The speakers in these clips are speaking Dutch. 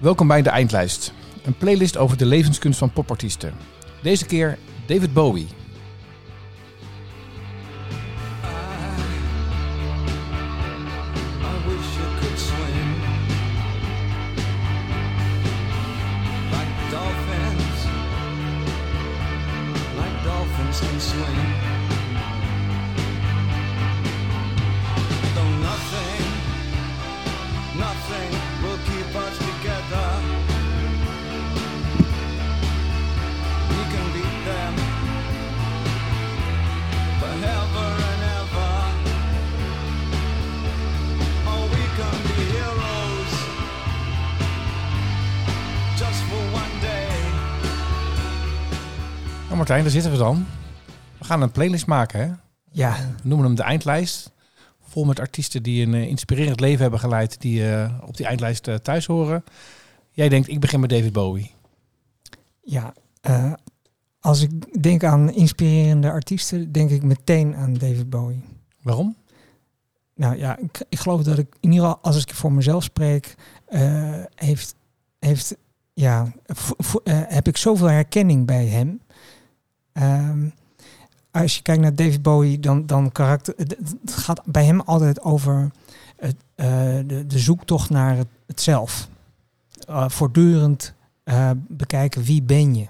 Welkom bij de Eindlijst. Een playlist over de levenskunst van popartiesten. Deze keer David Bowie. Martijn, daar zitten we dan. We gaan een playlist maken, hè? Ja, We noemen hem de Eindlijst. Vol met artiesten die een eh, inspirerend leven hebben geleid, die eh, op die eindlijst eh, thuis horen. Jij denkt, ik begin met David Bowie. ja. als ik denk aan inspirerende artiesten, denk ik meteen aan David Bowie. Waarom? Nou ja, ik, ik geloof dat ik in ieder geval, als ik voor mezelf spreek, heeft, heeft, ja, heb ik zoveel herkenning bij hem. Ehm, als je kijkt naar David Bowie, dan, dan karakter, het gaat bij hem altijd over het, eh, de, de zoektocht naar het, het zelf. Eh, voortdurend eh, bekijken wie ben je.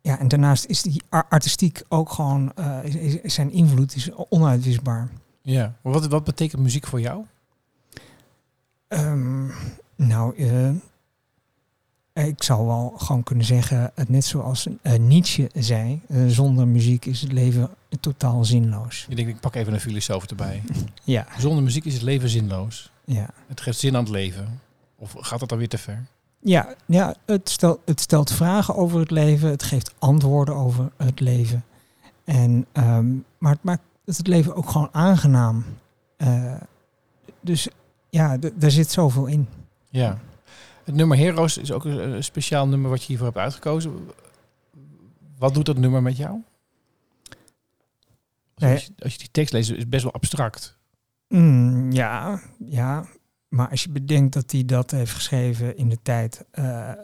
Ja, en daarnaast is die ar- artistiek ook gewoon, is, is- is zijn invloed is onuitwisbaar. Ja. Wat, wat betekent muziek voor jou? Ehm, nou, ik zou wel gewoon kunnen zeggen, het net zoals eh, Nietzsche zei, eh, zonder muziek is het leven totaal zinloos. Je denkt, ik pak even een filosoof erbij. Ja, Zonder muziek is het leven zinloos. ja. Het geeft zin aan het leven. Of gaat dat dan weer te ver? Ja, ja het, stelt, het stelt vragen over het leven, het geeft antwoorden over het leven. En, ehm, maar het maakt het leven ook gewoon aangenaam. Eh, dus ja, daar zit zoveel in. Ja. Het nummer Heroes is ook een speciaal nummer wat je hiervoor hebt uitgekozen. Wat doet dat nummer met jou? Als, je, als je die tekst leest, is het best wel abstract. Mm, ja, ja. Maar als je bedenkt dat hij dat heeft geschreven in de tijd eh, eh,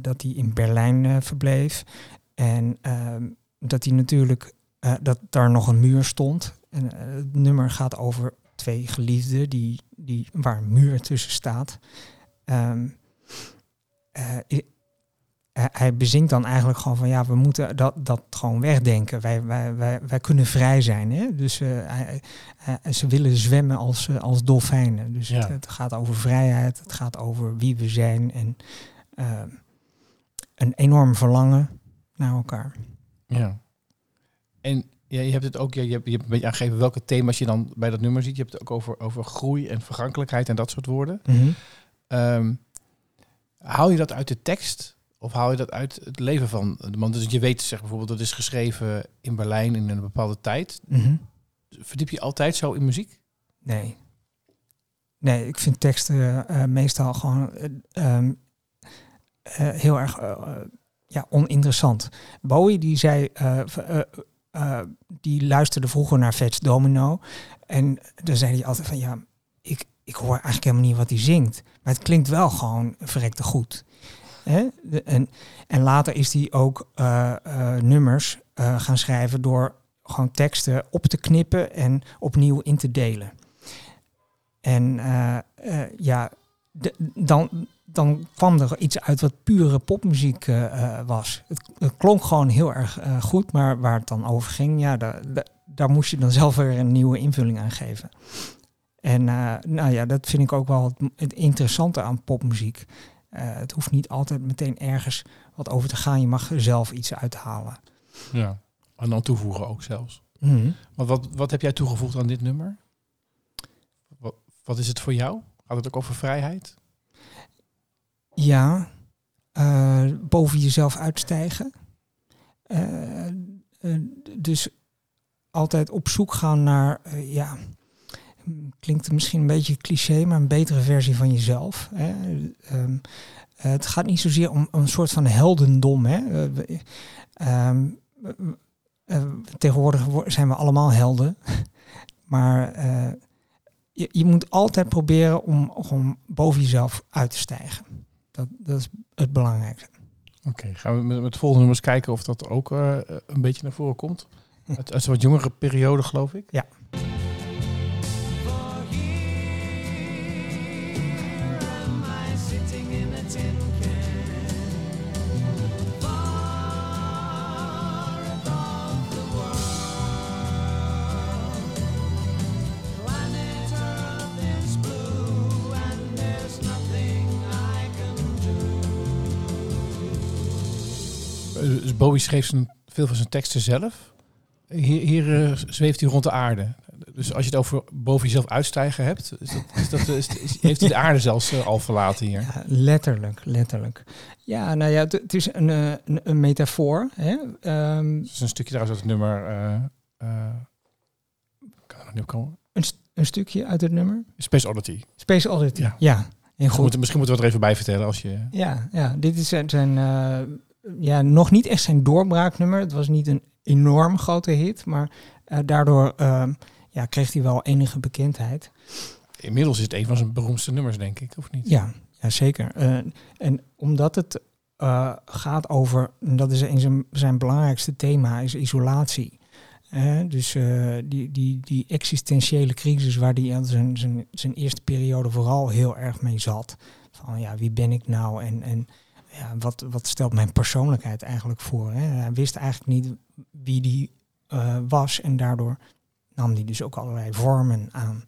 dat hij in Berlijn eh, verbleef. En ehm, dat hij natuurlijk, dat daar nog een muur stond. En het nummer gaat over twee geliefden die, die, waar een muur tussen staat. Ehm, eh, i- hij- bezinkt dan eigenlijk gewoon van ja, we moeten dat, dat gewoon wegdenken. Wij, wij, wij, wij kunnen vrij zijn. Hè? Dus eh, eh, ze willen zwemmen als, eh, als dolfijnen. Dus Ja. het, het gaat over vrijheid, het gaat over wie we zijn en eh, een enorm verlangen naar elkaar. Ja. En ja, je hebt het ook, je, hebt, je hebt een beetje aangegeven welke thema's je dan bij dat nummer ziet. Je hebt het ook over, over groei en vergankelijkheid en dat soort woorden. Ehm, haal je dat uit de tekst of haal je dat uit het leven van de man? Dus je weet, zeg bijvoorbeeld, dat is geschreven in Berlijn in een bepaalde tijd. Mhm. Verdiep je altijd zo in muziek? Nee. Nee, ik vind teksten eh, meestal gewoon eh, ehm, eh, heel erg eh, eh, ja, oninteressant. Bowie die zei, eh, eh, eh, die luisterde vroeger naar Fats Domino. En dan zei hij altijd van ja, ik, hoor eigenlijk helemaal niet wat hij zingt. Maar het klinkt wel gewoon verrekte goed. Hè? En, en later is hij ook eh, eh, nummers eh, gaan schrijven door gewoon teksten op te knippen en opnieuw in te delen. En ja, dan, dan kwam er iets uit wat pure popmuziek was. Het, klonk gewoon heel erg goed, maar waar het dan over ging, ja, daar moest je dan zelf weer een nieuwe invulling aan geven. En eh, nou ja, dat vind ik ook wel het, interessante aan popmuziek. Eh, het hoeft niet altijd meteen ergens wat over te gaan. Je mag zelf iets uithalen. Ja. En dan toevoegen ook zelfs. Mhm. Maar wat, wat heb jij toegevoegd aan dit nummer? Wat, wat is het voor jou? Gaat het ook over vrijheid? Ja, eh, boven jezelf uitstijgen. Dus altijd op zoek gaan naar, ja, klinkt misschien een beetje cliché, maar een betere versie van jezelf. Hè. Ehm, eh, het gaat niet zozeer om een soort van heldendom. Hè. Eh, ehm, eh, tegenwoordig wo- zijn we allemaal helden. maar eh, je, je moet altijd proberen om boven jezelf uit te stijgen. Dat, dat is het belangrijkste. Oké, gaan we met, met de volgende nummers kijken of dat ook eh, een beetje naar voren komt? Uit, uit een wat jongere periode, geloof ik. Ja. Bowie schreef zijn, veel van zijn teksten zelf. Hier, hier eh, zweeft hij rond de aarde. Dus als je het over boven jezelf uitstijgen hebt, is dat, is dat, is, is- heeft hij de aarde zelfs eh, al verlaten hier. Ja, letterlijk, letterlijk. Ja, nou ja, het, het is een, eh, een, een metafoor. Hè? Ehm, Dat is een stukje trouwens uit het nummer. kan er nog niet op komen? een, st- een stukje uit het nummer. Space Oddity. Space Oddity. Ja. Ja, Misschien goed. moeten, misschien moeten we het er even bij vertellen als je. Ja, ja, dit is zijn, ja, nog niet echt zijn doorbraaknummer. Het was niet een enorm grote hit, maar eh, daardoor ehm, ja, kreeg hij wel enige bekendheid. Inmiddels is het een van zijn beroemdste nummers, denk ik, of niet? Ja, ja zeker. Eh, en omdat het eh, gaat over, en dat is een zijn, zijn belangrijkste thema, is isolatie. Dus die, die, die existentiële crisis waar hij aan zijn, zijn, zijn eerste periode vooral heel erg mee zat. Van ja, wie ben ik nou en, en ja, wat, wat stelt mijn persoonlijkheid eigenlijk voor? Hè? Hij wist eigenlijk niet wie die eh, was en daardoor nam hij dus ook allerlei vormen aan.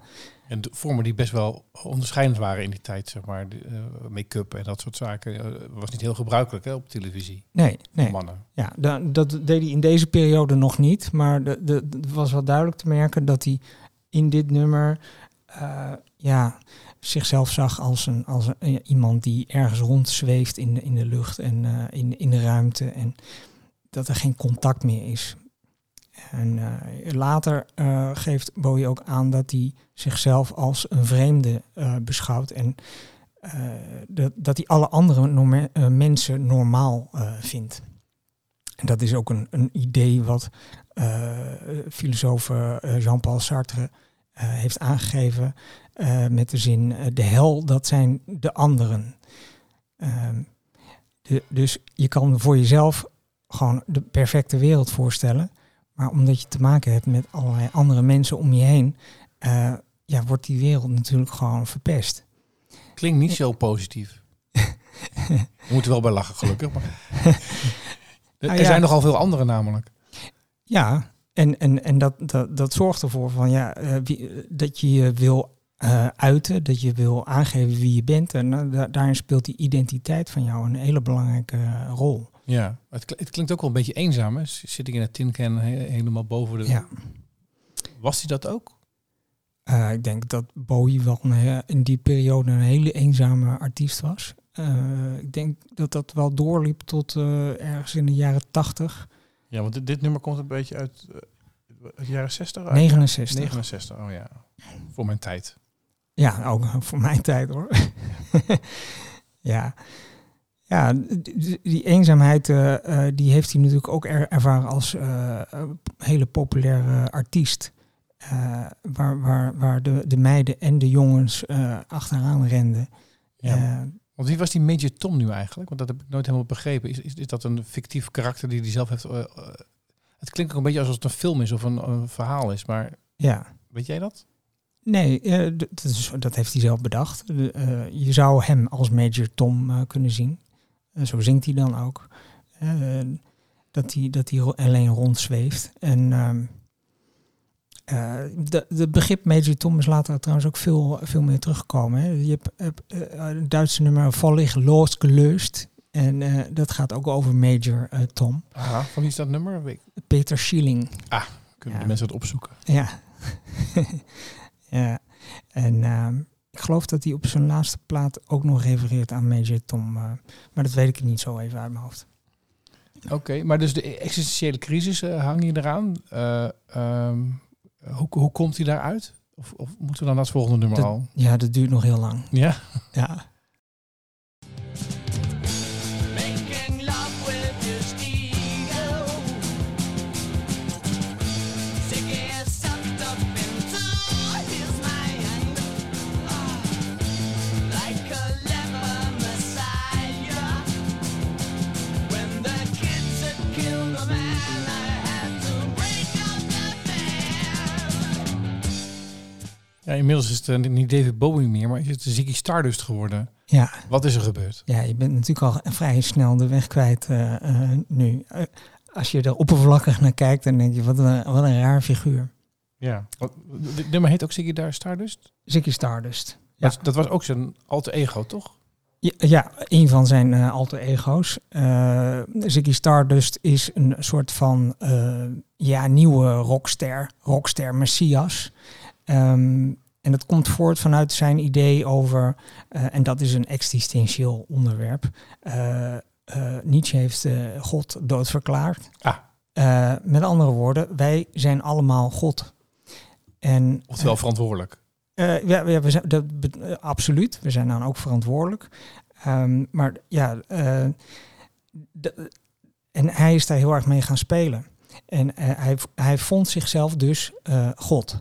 En de vormen die best wel onderscheidend waren in die tijd, zeg maar. eh, Make-up en dat soort zaken. eh, was niet heel gebruikelijk hè, op televisie. Nee, nee. Mannen. Ja, da- dat deed hij in deze periode nog niet. Maar de, de, het was wel duidelijk te merken dat hij in dit nummer ja, zichzelf zag als, een, als een, iemand die ergens rondzweeft in de, in de lucht en eh, in, in de ruimte. En dat er geen contact meer is. En eh, later eh, geeft Bowie ook aan dat hij zichzelf als een vreemde beschouwt. En dat, dat hij alle andere mensen normaal vindt. En dat is ook een, een idee wat filosoof Jean-Paul Sartre heeft aangegeven eh, met de zin eh, de hel, dat zijn de anderen. Ehm, de- dus je kan voor jezelf gewoon de perfecte wereld voorstellen, maar omdat je te maken hebt met allerlei andere mensen om je heen, eh, ja, wordt die wereld natuurlijk gewoon verpest. Klinkt niet zo positief. We moeten wel bij lachen, gelukkig. Maar... er Nou ja. zijn nogal veel andere namelijk. Ja, en, en, en dat, dat, dat zorgt ervoor van, ja, eh, wie, dat je je wil eh, uiten, dat je wil aangeven wie je bent. En eh, da- daarin speelt die identiteit van jou een hele belangrijke eh, rol. Ja, het, kl- het klinkt ook wel een beetje eenzaam. Hè? Zit ik in een tin can he- helemaal boven de... Ja. Was hij dat ook? Eh, ik denk dat Bowie wel een, in die periode een hele eenzame artiest was. Eh, ik denk dat dat wel doorliep tot eh, ergens in de jaren 80, Ja, want dit, dit nummer komt een beetje uit, eh, de jaren 60? uit? 69. 69, oh ja. Voor mijn tijd. Ja, ook voor mijn tijd hoor. ja. Ja, die eenzaamheid eh, eh, die heeft hij natuurlijk ook er- ervaren als hele populaire artiest. Waar waar, waar de, de meiden en de jongens achteraan renden. Ja. Want wie was die Major Tom nu eigenlijk? Want dat heb ik nooit helemaal begrepen. Is, is, is dat een fictief karakter die hij zelf heeft... eh, eh, het klinkt ook een beetje alsof het een film is of een, een verhaal is. Maar ja. weet jij dat? Nee, eh, dat, is, dat heeft hij zelf bedacht. De, je zou hem als Major Tom kunnen zien. En zo zingt hij dan ook. Dat hij dat hij alleen rondzweeft. En ehm eh, de, de begrip Major Tom is later trouwens ook veel, veel meer teruggekomen. Hè. Je hebt, hebt eh, een Duitse nummer Vollig losgelöst. En eh, dat gaat ook over Major eh, Tom. Aha, van wie is dat nummer? Weet ik- Peter Schilling. Kunnen Ja. de mensen het opzoeken? Ja. ja. En ehm, ik geloof dat hij op zijn laatste plaat ook nog refereert aan Major Tom. eh, maar dat weet ik niet zo even uit mijn hoofd. Oké, maar dus de existentiële crisis eh, hang je eraan. Eh, ehm, hoe, hoe komt hij daaruit? Of, of moeten we dan naar het volgende nummer Dat- al? Ja, dat duurt nog heel lang. Ja? Ja. Ja, inmiddels is het eh, niet David Bowie meer, maar is het Ziggy Stardust geworden. Ja, Wat is er gebeurd? ja, je bent natuurlijk al vrij snel de weg kwijt eh, eh, nu. Als je er oppervlakkig naar kijkt, dan denk je, wat een, wat een raar figuur. Ja. De nummer heet ook Ziggy Stardust? Ziggy Stardust. Ja. Dat, dat was ook zijn alter ego, toch? Ja, ja, een van zijn eh alter ego's. Eh Ziggy Stardust is een soort van ja, nieuwe rockster, rockster messias. Ehm, en dat komt voort vanuit zijn idee over, eh, en dat is een existentieel onderwerp. eh, eh, Nietzsche heeft God doodverklaard. Ah. Met andere woorden, wij zijn allemaal God. En, Oftewel verantwoordelijk. ja, we zijn, dat, absoluut. We zijn dan ook verantwoordelijk. Ehm, maar ja, de- en hij is daar heel erg mee gaan spelen. En hij, hij vond zichzelf dus God.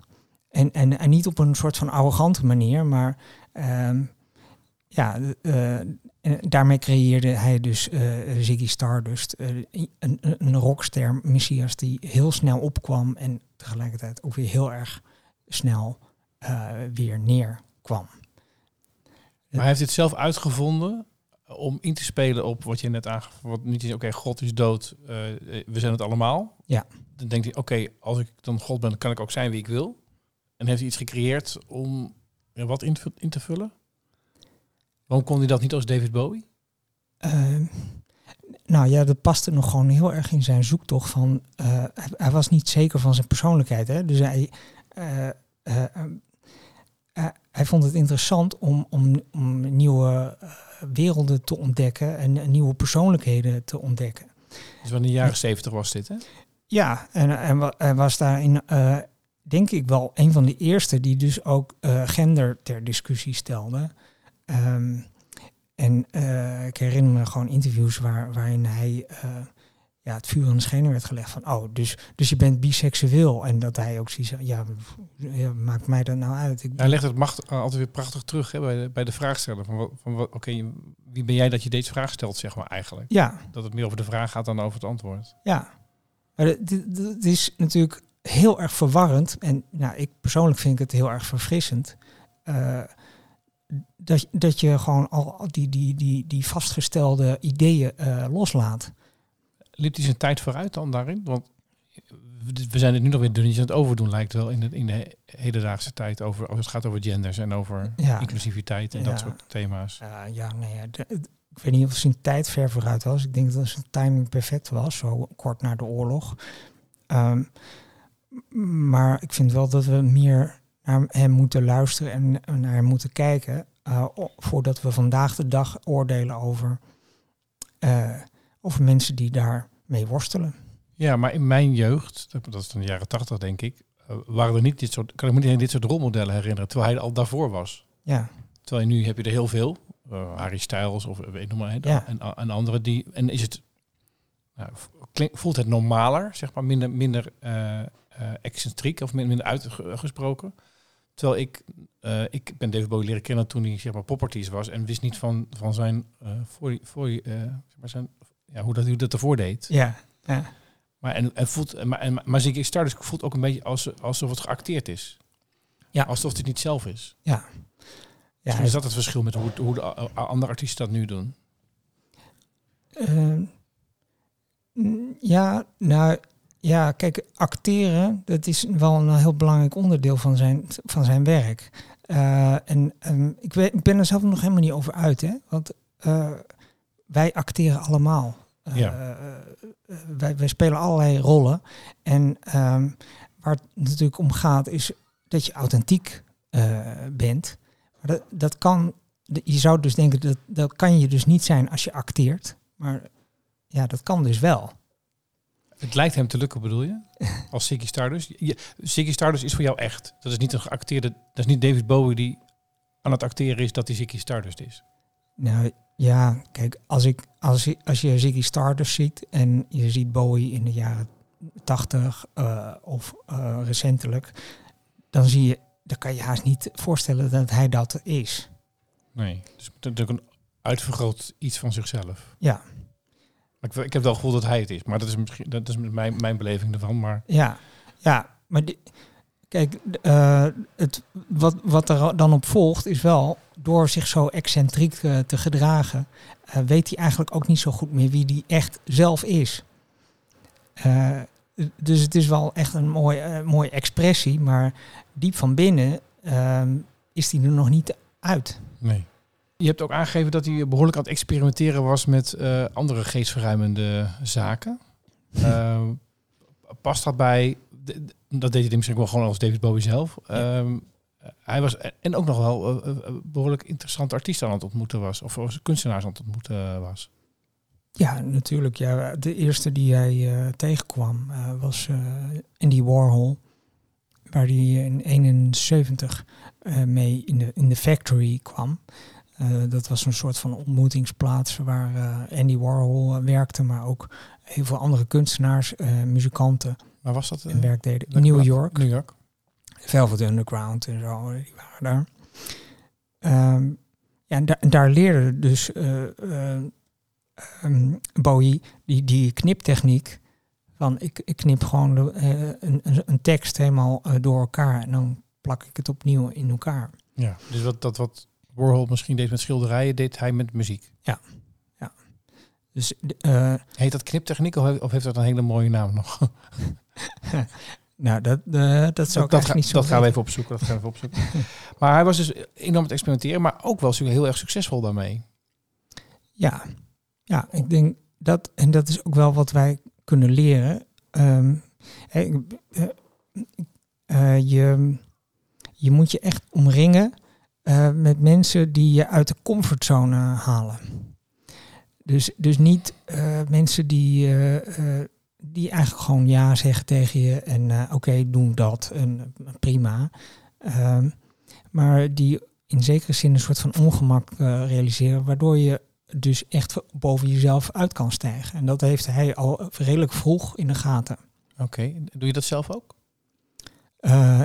En, en, en niet op een soort van arrogante manier, maar ehm, ja, eh, en daarmee creëerde hij dus eh, Ziggy Stardust, eh, een, een, rockster messias die heel snel opkwam en tegelijkertijd ook weer heel erg snel eh, weer neerkwam. Maar hij heeft dit zelf uitgevonden om in te spelen op wat je net aangaf. Wat niet is, oké, God is dood, eh, we zijn het allemaal. Ja. Dan denkt hij, oké, als ik dan God ben, dan kan ik ook zijn wie ik wil. En heeft hij iets gecreëerd om er wat in, te- in te vullen? Waarom kon hij dat niet als David Bowie? Ehm, nou ja, dat paste nog gewoon heel erg in zijn zoektocht van. eh, hij, hij was niet zeker van zijn persoonlijkheid. Hè? Dus hij, eh, eh, ehm, eh, hij vond het interessant om, om, om nieuwe werelden te ontdekken en nieuwe persoonlijkheden te ontdekken. Dus van de jaren zeventig was dit, hè? Ja, en, hij was daarin, denk ik wel, een van de eerste die dus ook eh, gender ter discussie stelde. Ehm, en eh, ik herinner me gewoon interviews waar, waarin hij eh, ja, het vuur aan de schenen werd gelegd van, oh, dus, dus je bent biseksueel. En dat hij ook zoiets ja, ja, maakt mij dat nou uit? Ik, Hij legt het macht altijd weer prachtig terug hè, bij, de, bij de vraagsteller. Van, wat- van, oké, wie ben jij dat je deze vraag stelt, zeg maar eigenlijk? ja, Dat het meer over de vraag gaat dan over het antwoord. Ja, maar het is natuurlijk heel erg verwarrend. En nou, ik persoonlijk vind ik het heel erg verfrissend. eh, dat, dat je gewoon al die, die, die, die vastgestelde ideeën eh, loslaat. Liep hij zijn tijd vooruit dan daarin? Want we- zijn het nu nog weer dunnetjes aan het overdoen, lijkt wel, in de, in de he- hedendaagse tijd. Over, als het gaat over genders en over Ja. inclusiviteit en Ja. dat soort thema's. Ja, nee, de- ik weet niet of zijn tijd ver vooruit was. Ik denk dat zijn timing perfect was, zo kort na de oorlog. Ehm, maar ik vind wel dat we meer naar hem moeten luisteren en naar hem moeten kijken. eh, voordat we vandaag de dag oordelen over, eh, over mensen die daarmee worstelen. Ja, maar in mijn jeugd, dat is dan de jaren tachtig denk ik, eh, waren er niet dit soort, kan ik me niet dit soort rolmodellen herinneren, terwijl hij al daarvoor was. Ja, Terwijl nu heb je er heel veel. Eh, Harry Styles of weet nog maar. Ja. En, en andere die. En is het. Nou, voelt het normaler, zeg maar, minder, minder excentriek of min- minder uitgesproken. Terwijl ik, eh, ik ben David Bowie leren kennen toen hij zeg maar popartiest was en wist niet van, van zijn, eh voor, voor, eh, zeg maar zijn ja, hoe dat hoe dat ervoor deed. ja, ja. Maar en, en voelt, maar, en, maar Ziggy Stardust voelt ook een beetje als, alsof het geacteerd is. Ja. Alsof het niet zelf is. ja. ja is dat het verschil met hoe, hoe de andere artiesten dat nu doen. Ehm, ja, nou ja, kijk, acteren, dat is wel een heel belangrijk onderdeel van zijn, van zijn werk. Eh, en ehm, ik, weet, ik ben er zelf nog helemaal niet over uit, hè? Want eh, wij acteren allemaal. Eh, Ja. wij, wij spelen allerlei rollen. En ehm, waar het natuurlijk om gaat, is dat je authentiek bent. Maar dat, dat kan, je zou dus denken, dat, dat kan je dus niet zijn als je acteert. Maar ja, dat kan dus wel. Het lijkt hem te lukken, bedoel je? Als Ziggy Stardust. Je, Ziggy Stardust is voor jou echt. Dat is niet een geacteerde. Dat is niet David Bowie die aan het acteren is dat hij Ziggy Stardust is. Nou ja, kijk, als, ik, als, je, als je Ziggy Stardust ziet en je ziet Bowie in de jaren 80 eh, of eh, recentelijk, dan zie je, dan kan je haast niet voorstellen dat hij dat is. Nee. Dus het is natuurlijk een uitvergroot iets van zichzelf. Ja, ik, ik heb wel gevoel dat hij het is. Maar dat is misschien dat is mijn, mijn beleving ervan. Maar ja, ja. Maar die, kijk, eh, het wat, wat er dan op volgt is wel, door zich zo excentriek eh, te gedragen, eh, weet hij eigenlijk ook niet zo goed meer wie die echt zelf is. Dus het is wel echt een mooi, eh, mooie expressie, maar diep van binnen ehm, is die er nog niet uit. Nee. Je hebt ook aangegeven dat hij behoorlijk aan het experimenteren was met eh, andere geestverruimende zaken. Eh, past dat bij, dat deed hij misschien wel gewoon als David Bowie zelf. Ehm, hij was en ook nog wel eh, eh, behoorlijk interessante artiest aan het ontmoeten was. Of kunstenaars aan het ontmoeten was. Ja, natuurlijk. Ja, de eerste die hij eh, tegenkwam eh, was eh, Andy Warhol. Waar hij in 71 eh, mee in de, in de factory kwam. Eh, dat was een soort van ontmoetingsplaats waar eh, Andy Warhol eh, werkte, maar ook heel veel andere kunstenaars, muzikanten Maar was dat? eh, en werk deden. In New? York. New York. Velvet Underground en zo, die waren daar. Ehm, ja, en, da- en daar leerde dus eh, eh, ehm, Bowie die, die kniptechniek. Van ik, ik knip gewoon de, een, een, een tekst helemaal door elkaar en dan plak ik het opnieuw in elkaar. Ja. Dus wat, dat wat Warhol misschien deed met schilderijen, deed hij met muziek. Dus eh, Heet dat kniptechniek of heeft, dat een hele mooie naam nog? nou, dat, eh, dat zou ik dat, ga- niet zo dat gaan we even opzoeken. Dat gaan we even opzoeken. maar hij was dus enorm het experimenteren, maar ook wel heel erg succesvol daarmee. Ja, ja, ik denk dat, en dat is ook wel wat wij kunnen leren. Ehm, hè, ik- eh, eh, je, je moet je echt omringen eh, met mensen die je uit de comfortzone halen. Dus, dus niet eh, mensen die, eh, die eigenlijk gewoon ja zeggen tegen je en oké, doen dat en prima. Ehm, maar die in zekere zin een soort van ongemak realiseren, waardoor je dus echt boven jezelf uit kan stijgen. En dat heeft hij al redelijk vroeg in de gaten. Oké, doe je dat zelf ook?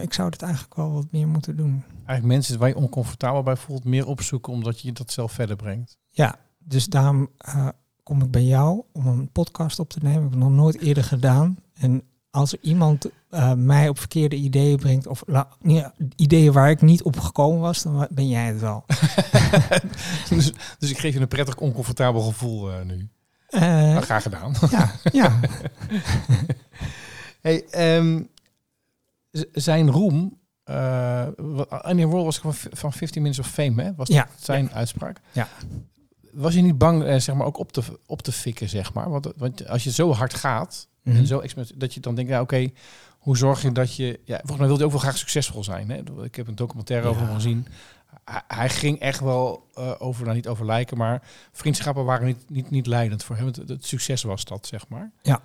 Ik zou het eigenlijk wel wat meer moeten doen. Eigenlijk mensen waar je oncomfortabel bij voelt, meer opzoeken omdat je dat zelf verder brengt. Ja, dus daarom eh, kom ik bij jou om een podcast op te nemen. Ik heb het nog nooit eerder gedaan. En als er iemand eh, mij op verkeerde ideeën brengt, of la- nee, ideeën waar ik niet op gekomen was, dan ben jij het wel. dus, dus ik geef je een prettig oncomfortabel gevoel eh, nu. Nou, graag gedaan. ja, ja. Hey, z- zijn roem. eh wat- Annie Roll was van, van 15 Minutes of Fame, hè? Was Ja. zijn uitspraak? Ja. Was je niet bang, eh, zeg maar, ook op te, op te fikken, zeg maar? Want, want als je zo hard gaat, Mhm. en zo experiment- dat je dan denkt, ja, oké, hoe zorg je dat je... Ja, volgens mij wilde hij ook wel graag succesvol zijn. Hè? Ik heb een documentaire over hem gezien. Hij, ging echt wel eh, over, nou niet over lijken, maar vriendschappen waren niet, niet, niet leidend voor hem. Het, het succes was dat, zeg maar. Ja.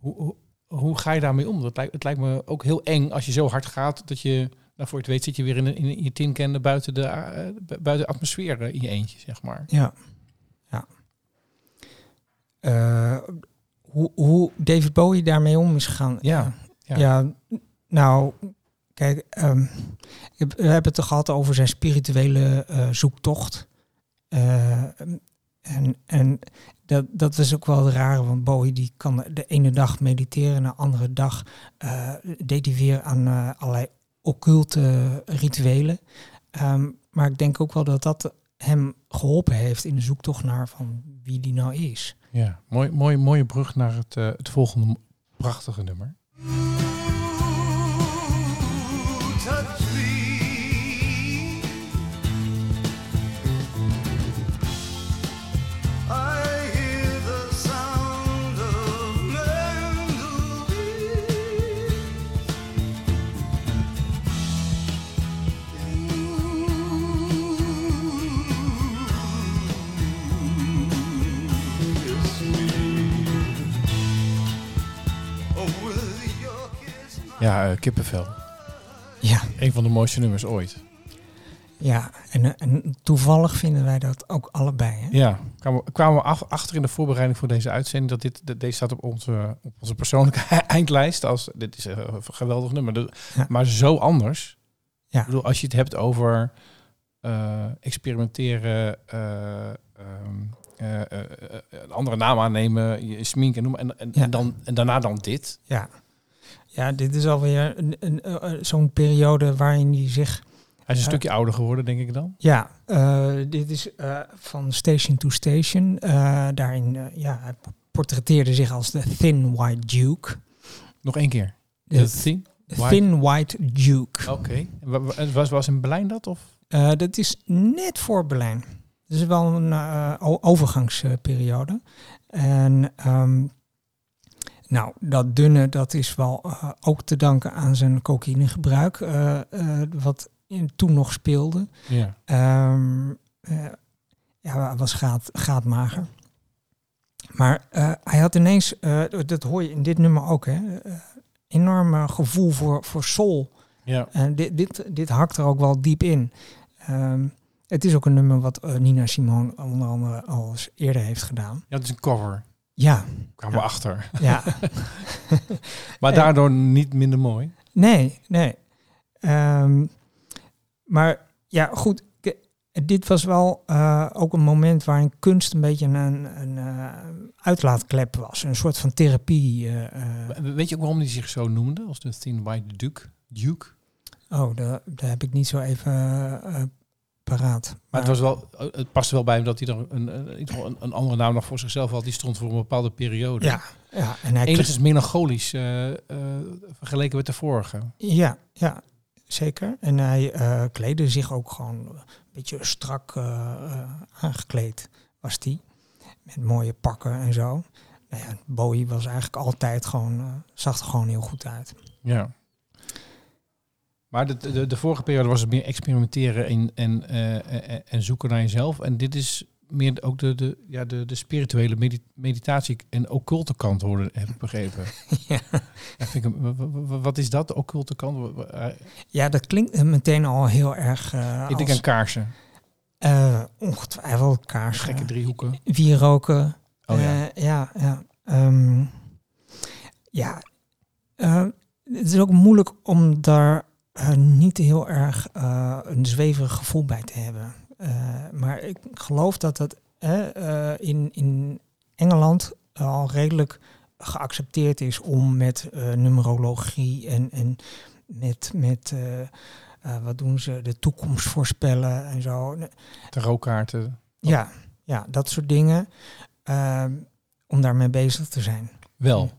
Hoe, hoe, hoe ga je daarmee om? Dat lijkt, het lijkt me ook heel eng als je zo hard gaat dat je, nou voor je het weet, zit je weer in, een- in, je tinkende buiten de, eh, bu- buiten de atmosfeer eh, in je eentje, zeg maar. Ja. ja. Eh, hoe, hoe David Bowie daarmee om is gegaan. Ja, Ja, ja. nou, kijk, heb, we hebben het gehad over zijn spirituele zoektocht. En en dat, dat was ook wel het rare, want Bowie die kan de ene dag mediteren, de andere dag eh, deed hij weer aan eh, allerlei occulte rituelen. Ehm, maar ik denk ook wel dat dat hem geholpen heeft in de zoektocht naar van wie die nou is. ja. Mooi, mooi, mooie brug naar het, eh, het volgende prachtige nummer. Ja, eh, kippenvel. Ja, Een van de mooiste nummers ooit. ja. En, eh, en toevallig vinden wij dat ook allebei. Hè? Ja, kwamen, we- kwamen we af, achter in de voorbereiding voor deze uitzending dat dit, dat deze staat op onze, op onze persoonlijke eindlijst. Als, dit is een geweldig nummer, Ja. maar zo anders. Ja. Ik bedoel, als je het hebt over eh, experimenteren, eh, ehm, eh, eh, eh, een andere naam aannemen, je sminken noem en, en, Ja. en, dan, en daarna dan dit. Ja, ja dit is alweer een, een, eh, eh, zo'n periode waarin hij zich Hij is een Eh, stukje ouder geworden, denk ik dan. Ja, dit is van Station to Station. Daarin, ja, hij portretteerde zich als de Thin White Duke. Nog één keer. De The Thing. White- Thin White Duke. Oké. Wa- wa- Was, was in Berlijn dat? Of? Dat is net voor Berlijn. Dat is wel een overgangsperiode. En ehm, nou, dat dunne, dat is wel eh, ook te danken aan zijn cocaïnegebruik, eh, wat in, toen nog speelde. Ja. Eh, ja, hij was gaat, gaatmager. Maar eh, hij had ineens, dat hoor je in dit nummer ook, hè, enorm eh, gevoel voor, voor soul. Ja. En dit, dit, dit hakt er ook wel diep in. Ehm, het is ook een nummer wat Nina Simone onder andere al eens eerder heeft gedaan. ja, het is een cover. Ja, Kwamen we achter. ja. Maar daardoor niet minder mooi. nee, nee. Ehm, maar ja, goed. Dit was wel eh, ook een moment waarin kunst een beetje een, een eh, uitlaatklep was. Een soort van therapie. eh. Weet je ook waarom hij zich zo noemde? Als de Thin White Duke? Duke? oh, daar, daar heb ik niet zo even paraat. Maar het, was wel, het paste wel bij hem dat hij er een, een, een, andere naam nog voor zichzelf had. Die stond voor een bepaalde periode. ja, ja, en hij Enigszins melancholisch eh, eh, vergeleken met de vorige. Ja, ja, zeker. En hij eh kleedde zich ook gewoon een beetje strak aangekleed, was die. Met mooie pakken en zo. Nou ja, Bowie was eigenlijk altijd gewoon, zag er gewoon heel goed uit. Ja. Maar de, de, de vorige periode was het meer experimenteren en, en, eh, en, en zoeken naar jezelf. En dit is meer ook de, de, ja, de, de spirituele medi- meditatie en occulte kant hoorde, heb ik begrepen. ja. Ja, vind ik, wat is dat, de occulte kant? Eh, ja, dat klinkt eh, meteen al heel erg eh Ik denk aan kaarsen, eh, ongetwijfeld kaars. gekke driehoeken. Wieroken. Oh ja. Eh, ja, ja. Ehm, ja. Eh, het is ook moeilijk om daar eh, niet heel erg eh, een zweverig gevoel bij te hebben. Eh, maar ik geloof dat dat eh, in, in Engeland al redelijk geaccepteerd is om met numerologie en, en met, met wat doen ze, de toekomst voorspellen en zo. Tarotkaarten. Ja, ja, dat soort dingen. ehm, om daarmee bezig te zijn. Wel.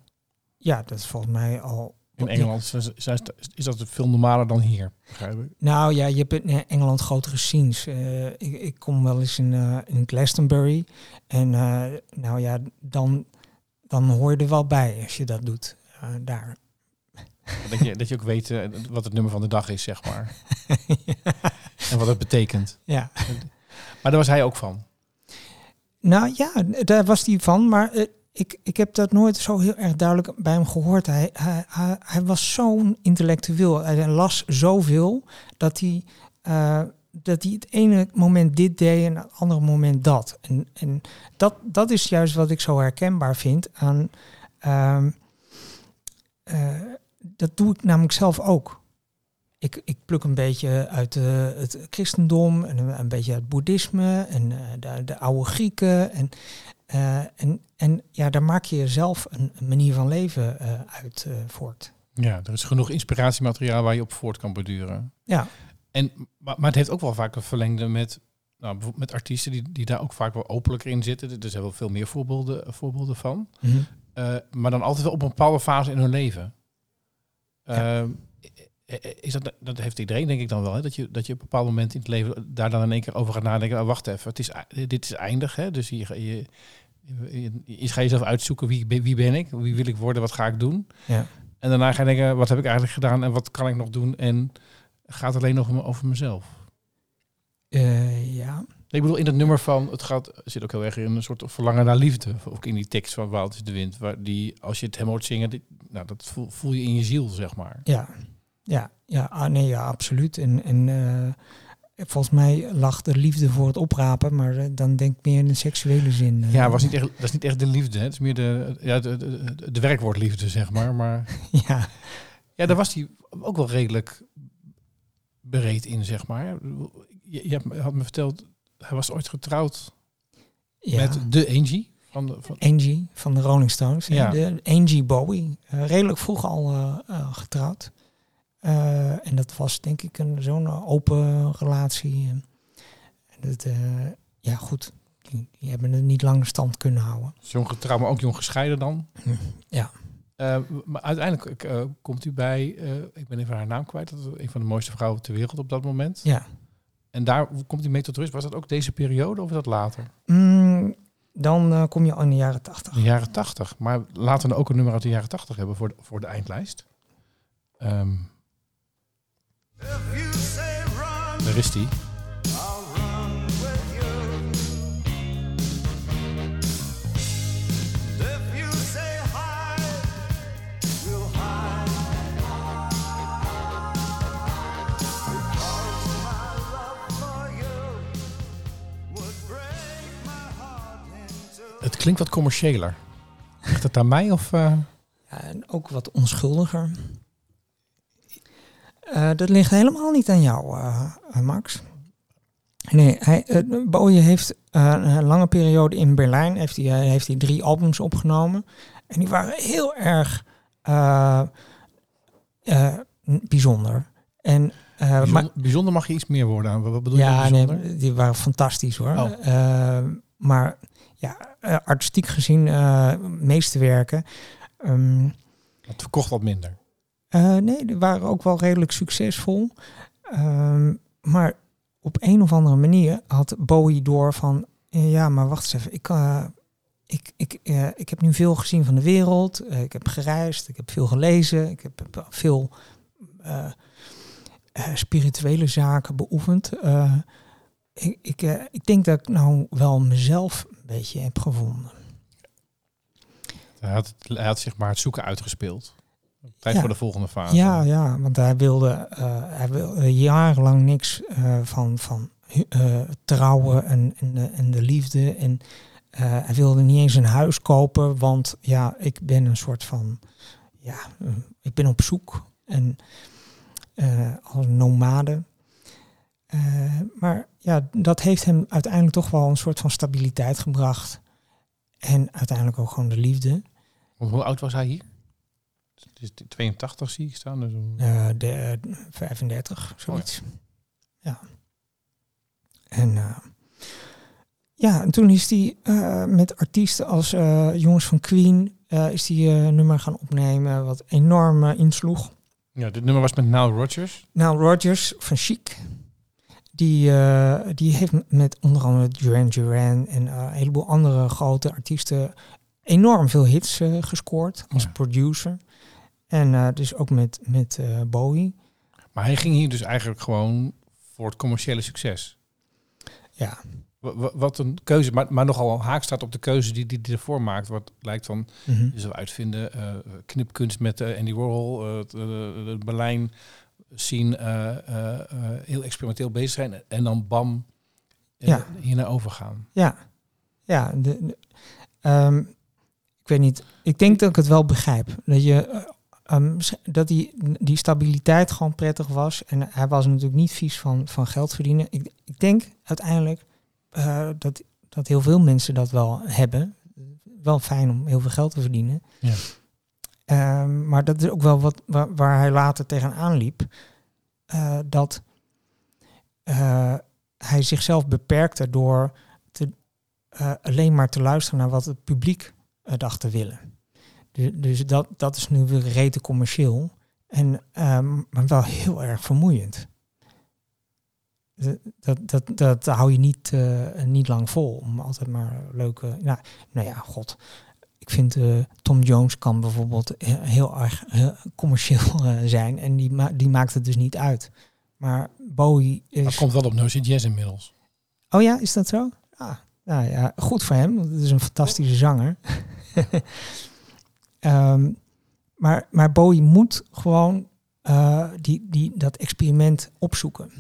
Ja, dat is volgens mij al. In Engeland is, dat veel normaler dan hier, begrijp ik. Nou ja, je hebt in Engeland grotere scenes. Eh, ik, ik kom wel eens in, eh, in Glastonbury. En eh, nou ja, dan, dan hoor je er wel bij als je dat doet. eh, daar. Dat je, dat je ook weet eh, wat het nummer van de dag is, zeg maar. En wat het betekent. Ja. Maar daar was hij ook van. Nou ja, daar was hij van. Maar eh, ik, ik heb dat nooit zo heel erg duidelijk bij hem gehoord. Hij, hij, hij, was zo'n intellectueel. Hij las zoveel dat hij, eh, dat hij het ene moment dit deed en het andere moment dat. En, en dat, dat is juist wat ik zo herkenbaar vind aan... ehm, eh, dat doe ik namelijk zelf ook. Ik, ik pluk een beetje uit het christendom en een, beetje uit het boeddhisme en eh, de oude Grieken. En, eh, en, en ja, daar maak je jezelf een, een manier van leven eh, uit eh, voort. Ja, er is genoeg inspiratiemateriaal waar je op voort kan borduren. Ja, En, maar, maar het heeft ook wel vaak een verlengde met, nou, met artiesten die, die daar ook vaak wel openlijker in zitten. Er zijn wel veel meer voorbeelden, voorbeelden van. Eh, maar dan altijd wel op een bepaalde fase in hun leven. Ja. Ehm, is dat, dat heeft iedereen denk ik dan wel, hè? Dat, je, dat je op een bepaald moment in het leven daar dan in één keer over gaat nadenken. Oh, wacht even, het is, ei- dit is eindig. Hè? Dus je, je, je, je ga jezelf uitzoeken, wie, wie ben ik? Wie wil ik worden? Wat ga ik doen? ja. En daarna ga je denken, wat heb ik eigenlijk gedaan en wat kan ik nog doen? En gaat het alleen nog om- over mezelf? Eh, ja. Ik bedoel, in het nummer van, het gaat, zit ook heel erg in een soort verlangen naar liefde. Ook in die tekst van Wout is de Wind. Waar die, als je het hem hoort zingen, die, nou, dat voel, voel je in je ziel, zeg maar. Ja, ja, ja, ah, nee, ja, absoluut. En, en eh, volgens mij lag de liefde voor het oprapen, maar eh, dan denk ik meer in de seksuele zin. eh. Ja, was niet echt, dat is niet echt de liefde. Hè? Het is meer de, ja, de, de, de, de werkwoord liefde, zeg maar. Maar ja, ja, daar was hij ook wel redelijk bereid in, zeg maar. Je, je had me verteld, hij was ooit getrouwd ja. met de Angie. Van de, van, Angie van de Rolling Stones. Ja. De Angie Bowie. Redelijk vroeg al getrouwd. Eh, en dat was denk ik een, zo'n open relatie. En dat, eh, ja, goed. Die, die hebben het niet lang stand kunnen houden. Jong getrouwd, maar ook jong gescheiden dan. Ja. Eh, maar uiteindelijk komt u bij, ik ben even haar naam kwijt, dat is een van de mooiste vrouwen ter wereld op dat moment. Ja. En daar komt u mee tot rust. Was dat ook deze periode of was dat later? Mm, dan kom je in de jaren tachtig. De jaren tachtig. Maar laten we ook een nummer uit de jaren tachtig hebben voor de, voor de eindlijst. Ehm, daar is die. I'll run with you. If you say hide, we'll hide. Because my love for you would break my heart into. Het klinkt wat commerciëler. Ligt het aan mij of... eh, Ja, en ook wat onschuldiger. Eh, dat ligt helemaal niet aan jou, eh, eh, Max. Nee, hij, uh, Bowie heeft eh, een lange periode in Berlijn heeft hij, eh, heeft hij drie albums opgenomen. En die waren heel erg eh, eh, bijzonder. En, eh, maar, bijzonder, bijzonder mag je iets meer worden aan. Wat bedoel je ja, nee, bijzonder? die waren fantastisch hoor. Oh. Eh, maar ja, eh, artistiek gezien, eh meeste werken. ehm, Het verkocht wat minder. Eh, nee, die waren ook wel redelijk succesvol. Ehm, maar op een of andere manier had Bowie door van... eh, ja, maar wacht eens even. Ik, eh, ik, ik, ik heb nu veel gezien van de wereld. Ik heb gereisd. Ik heb veel gelezen. Ik heb veel spirituele zaken beoefend. Ik, ik, ik denk dat ik nou wel mezelf een beetje heb gevonden. Hij had, hij had zich maar het zoeken uitgespeeld. Tijd Ja. voor de volgende fase. Ja, ja, want hij wilde, eh, hij wilde jarenlang niks eh, van, van eh, trouwen en, en, de, en de liefde. En eh, hij wilde niet eens een huis kopen, want ja, ik ben een soort van, ja, eh, ik ben op zoek. En eh, als nomade. Eh, maar ja, dat heeft hem uiteindelijk toch wel een soort van stabiliteit gebracht. En uiteindelijk ook gewoon de liefde. Hoe oud was hij hier? Het is 82 zie ik staan. Dus Eh, de, eh, 35, zoiets. Ja. En eh, ja, en toen is hij eh, met artiesten als eh, jongens van Queen, eh, is een nummer gaan opnemen wat enorm eh, insloeg. ja, dit nummer was met Nile Rodgers. Nou, Rogers van Chic, die, eh, die heeft met onder andere Duran Duran en eh, een heleboel andere grote artiesten enorm veel hits eh, gescoord als Ja. producer. En eh, dus ook met, met eh, Bowie. Maar hij ging hier dus eigenlijk gewoon voor het commerciële succes. Ja, Wa- wa- Wat een keuze, maar, maar nogal haak staat op de keuze die die, die ervoor maakt. Wat lijkt van, je zou uitvinden, eh, knipkunst met Andy Warhol, de Berlijn zien, heel experimenteel bezig zijn. En dan bam, Ja. hiernaar overgaan. Ja, ja. De, de- ehm, ik weet niet. Ik denk dat ik het wel begrijp. Dat je eh, ehm, dat die, die stabiliteit gewoon prettig was. En hij was natuurlijk niet vies van, van geld verdienen. Ik, ik denk uiteindelijk eh, dat, dat heel veel mensen dat wel hebben. Wel fijn om heel veel geld te verdienen. Ja. Ehm, maar dat is ook wel wat waar, waar hij later tegenaan liep. Eh, dat eh, hij zichzelf beperkte door te, alleen maar te luisteren naar wat het publiek dacht te willen. Dus, dus dat, dat is nu weer rete commercieel. En, ehm, maar wel heel erg vermoeiend. Dat, dat, dat, hou je niet, eh, niet lang vol. Om altijd maar leuke... Nou, nou ja, god. Ik vind eh, Tom Jones kan bijvoorbeeld he- heel erg commercieel eh, zijn. En die, ma die maakt het dus niet uit. Maar Bowie is... Komt wel op No Jazz inmiddels. Oh ja, is dat zo? Ah, nou ja, goed voor hem. Want het is een fantastische zanger. Ehm, maar, maar Bowie moet gewoon eh, die, die, dat experiment opzoeken.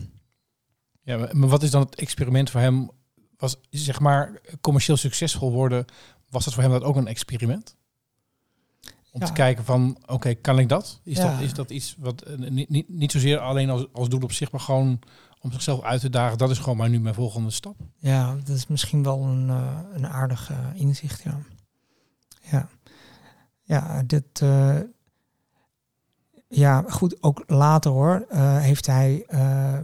Ja, maar- wat is dan het experiment voor hem? Was zeg maar commercieel succesvol worden, was dat voor hem dat ook een experiment? Om Ja. te kijken van, oké, kan ik dat? Is, Ja. dat? is dat iets wat eh, niet, niet, niet zozeer alleen als, als doel op zich, maar gewoon om zichzelf uit te dagen. Dat is gewoon maar nu mijn volgende stap. Ja, dat is misschien wel een, eh, een aardig inzicht, ja. Ja, ja dit... eh, ja, goed, ook later hoor, eh, heeft hij, eh,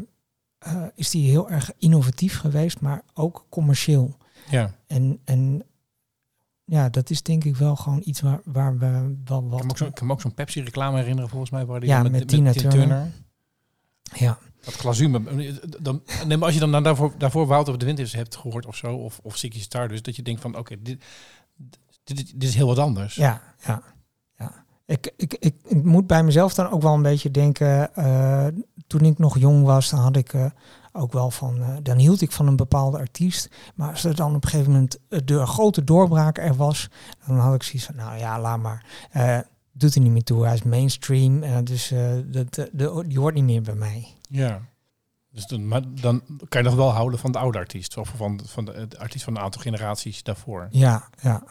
is hij heel erg innovatief geweest, maar ook commercieel. Ja. En, en ja, dat is denk ik wel gewoon iets waar, waar we wel Ik kan me ook wat... ik kan me ook zo'n Pepsi-reclame herinneren, volgens mij. Waar die Ja, met Tina Turner. Ja, Dat glazuur. Dan, nee, maar als je dan daarvoor, daarvoor Wouter op de Winters hebt gehoord of zo, of, of Ziggy Stardust, dat je denkt van, oké, dit, dit, dit is heel wat anders. ja, ja. ja. Ik, ik, ik, ik moet bij mezelf dan ook wel een beetje denken, eh, toen ik nog jong was, dan had ik eh, ook wel van, eh, dan hield ik van een bepaalde artiest. Maar als er dan op een gegeven moment de grote doorbraak er was, dan had ik zoiets van, nou ja, laat maar. Doet er niet meer toe, hij is mainstream, dus dat, de, die hoort niet meer bij mij. Ja. Dus dan, maar dan kan je nog wel houden van de oude artiest. Of van, van de, de artiest van een aantal generaties daarvoor. Ja, ja.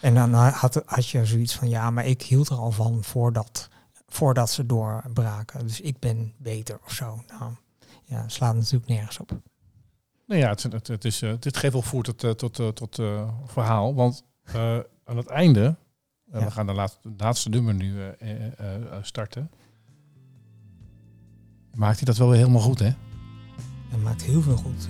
En dan had, had je zoiets van, ja, maar ik hield er al van voordat, voordat ze doorbraken. Dus ik ben beter of zo. Nou, ja, slaat natuurlijk nergens op. Nou ja, het, het, het is, eh, dit geeft wel voer tot, eh, tot, eh, tot verhaal. Want aan het einde, Ja. we gaan de laatste, de laatste nummer nu starten. Maakt hij dat wel weer helemaal goed, hè? En maakt heel veel goed.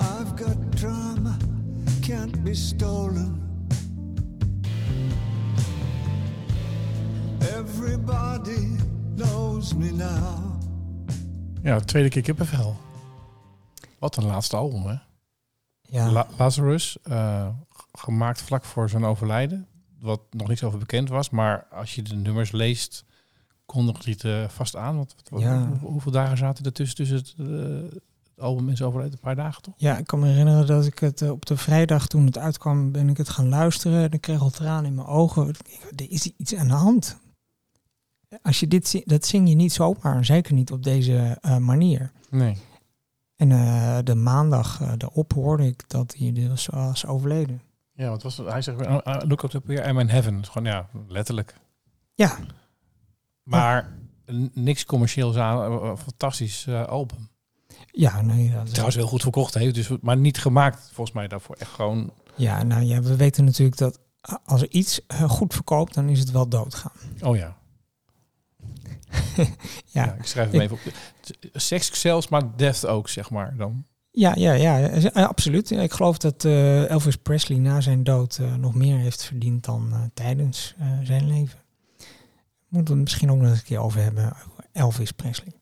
I've got drama, can't be stolen. Everybody knows me now. Ja, tweede keer kippenvel. Wat een laatste album, hè? Ja, La- Lazarus, eh, gemaakt vlak voor zijn overlijden. Wat nog niks over bekend was. Maar als je de nummers leest, kondigt hij het eh, vast aan. Want, wat- Ja. hoe- hoeveel dagen zaten er tussen, tussen het, eh, het album en zijn overlijden? Een paar dagen, toch? ja, ik kan me herinneren dat ik het eh, op de vrijdag toen het uitkwam, ben ik het gaan luisteren. En ik kreeg al tranen in mijn ogen. Ik dacht, Er is iets aan de hand. Als je dit, zi- dat zing je niet zomaar, zeker niet op deze manier. Nee. En de maandag uh, erop hoorde ik dat hij dus was overleden. Ja, wat was het? Hij zegt, uh, uh, look up here, I'm in heaven. Gewoon, ja, letterlijk. Ja, Maar niks commercieels aan. eh, Een fantastisch eh, album. ja, nee, dat Trouwens heel goed verkocht heeft. Dus, maar niet gemaakt volgens mij daarvoor. Echt gewoon... ja, nou ja, we weten natuurlijk dat als er iets eh, goed verkoopt, dan is het wel doodgaan. Oh ja. Ja. Ja, ik schrijf hem even op. Seks zelfs, maar death ook, zeg maar. Dan. Ja, ja, ja, eh, absoluut. Ik geloof dat eh, Elvis Presley na zijn dood eh, nog meer heeft verdiend dan eh, tijdens eh, zijn leven. Moeten we het misschien ook nog eens een keer over hebben, Elvis Presley.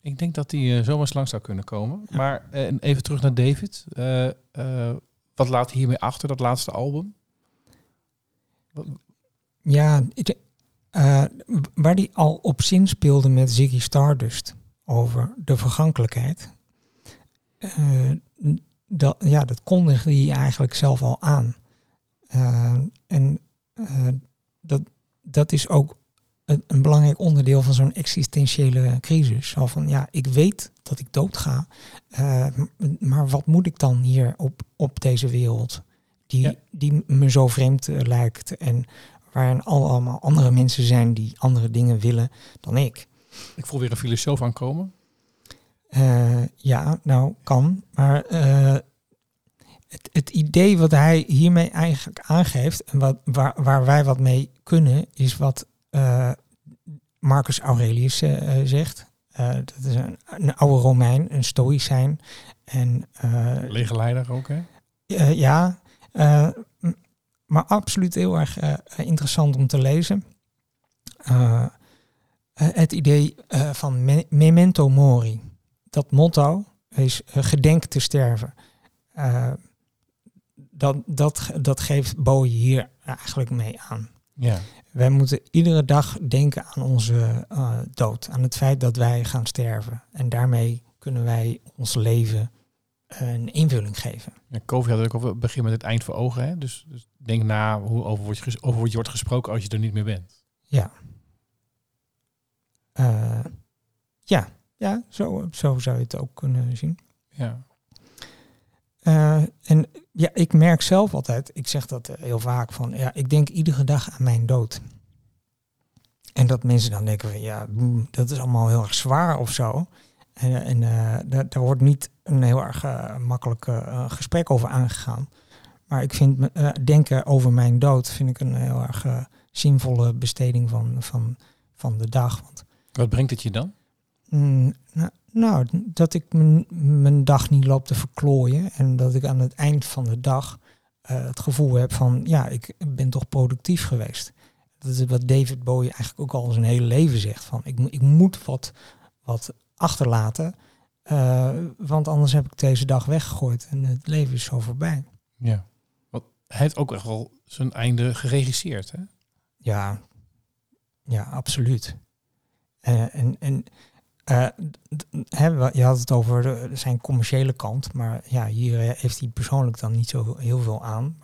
Ik denk dat die uh, zomaar eens lang zou kunnen komen. Maar uh, even terug naar David. Uh, wat laat hij hiermee achter, dat laatste album? Wat? Ja, waar hij al op zin speelde met Ziggy Stardust over de vergankelijkheid. Dat, ja, dat kondigde hij eigenlijk zelf al aan. En dat, dat is ook een, een belangrijk onderdeel van zo'n existentiële crisis. Zo van, ja, ik weet dat ik doodga, uh, maar wat moet ik dan hier op, op deze wereld? Die, ja. die me zo vreemd lijkt en waarin allemaal andere mensen zijn die andere dingen willen dan ik. Ik voel weer een filosoof aankomen. Uh, ja, nou kan. Maar uh, het, het, idee wat hij hiermee eigenlijk aangeeft en wat, waar, waar wij wat mee kunnen, is wat Marcus Aurelius zegt. dat is een, een, oude Romein, een stoïcijn. En, Lege leider ook, hè? ja, maar absoluut heel erg interessant om te lezen. het idee van me memento mori dat motto is gedenk te sterven. Uh, dat, dat, dat geeft Bowie hier eigenlijk mee aan. Ja. Wij moeten iedere dag denken aan onze uh, dood, aan het feit dat wij gaan sterven. En daarmee kunnen wij ons leven een invulling geven. Ja, Kofi had ook al begin met het eind voor ogen. Hè? Dus, dus denk na hoe over wordt, over je wordt gesproken als je er niet meer bent. Ja. ja. Ja, zo, zo zou je het ook kunnen zien. Ja. Eh, en ja, ik merk zelf altijd, ik zeg dat eh, heel vaak van, ja, ik denk iedere dag aan mijn dood. En dat mensen dan denken, van, ja, boem, dat is allemaal heel erg zwaar of zo. En, en eh, daar, daar wordt niet een heel erg makkelijk gesprek over aangegaan. Maar ik vind denken over mijn dood vind ik een heel erg zinvolle besteding van, van, van de dag. Want Wat brengt het je dan? Mm, nou, nou, dat ik mijn, mijn dag niet loop te verklooien. En dat ik aan het eind van de dag eh, het gevoel heb van, ja, ik ben toch productief geweest. Dat is wat David Bowie eigenlijk ook al zijn hele leven zegt. Van, ik, ik moet wat, wat achterlaten, eh, want anders heb ik deze dag weggegooid. En het leven is zo voorbij. Ja. Wat, hij heeft ook echt wel zijn einde geregisseerd, hè? Ja, ja, absoluut. Eh, en en eh, je had het over de- zijn commerciële kant, maar ja, hier eh, heeft hij persoonlijk dan niet zo heel veel aan.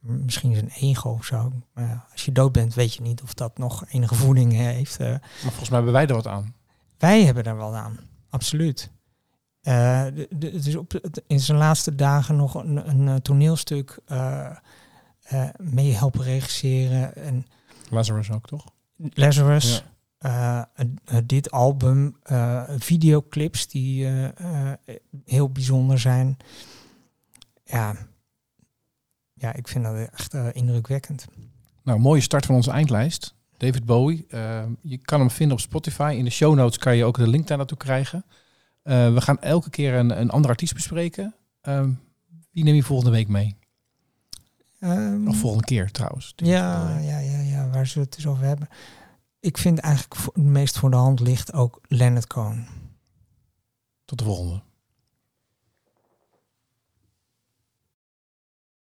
Misschien zijn ego of zo. Maar ja, als je dood bent, weet je niet of dat nog enige voeding heeft. eh. Maar volgens mij hebben wij er wat aan. wij hebben er wel aan, absoluut. Eh, de- de- het is op, in zijn laatste dagen nog een, een eh, toneelstuk eh, eh, mee helpen regisseren. En Lazarus ook, toch? Lazarus, eh, eh, dit album, eh, videoclips die eh, eh, heel bijzonder zijn. Ja, ja ik vind dat echt eh, indrukwekkend. Nou, mooie start van onze eindlijst. David Bowie. Eh, je kan hem vinden op Spotify. In de show notes kan je ook de link daar naartoe krijgen. Eh, we gaan elke keer een, een andere artiest bespreken. Ehm, wie neem je volgende week mee? Ehm, Of volgende keer trouwens. ja, ja, ja, ja, waar ze het dus over hebben. Ik vind eigenlijk het meest voor de hand ligt ook Leonard Cohen. Tot de volgende.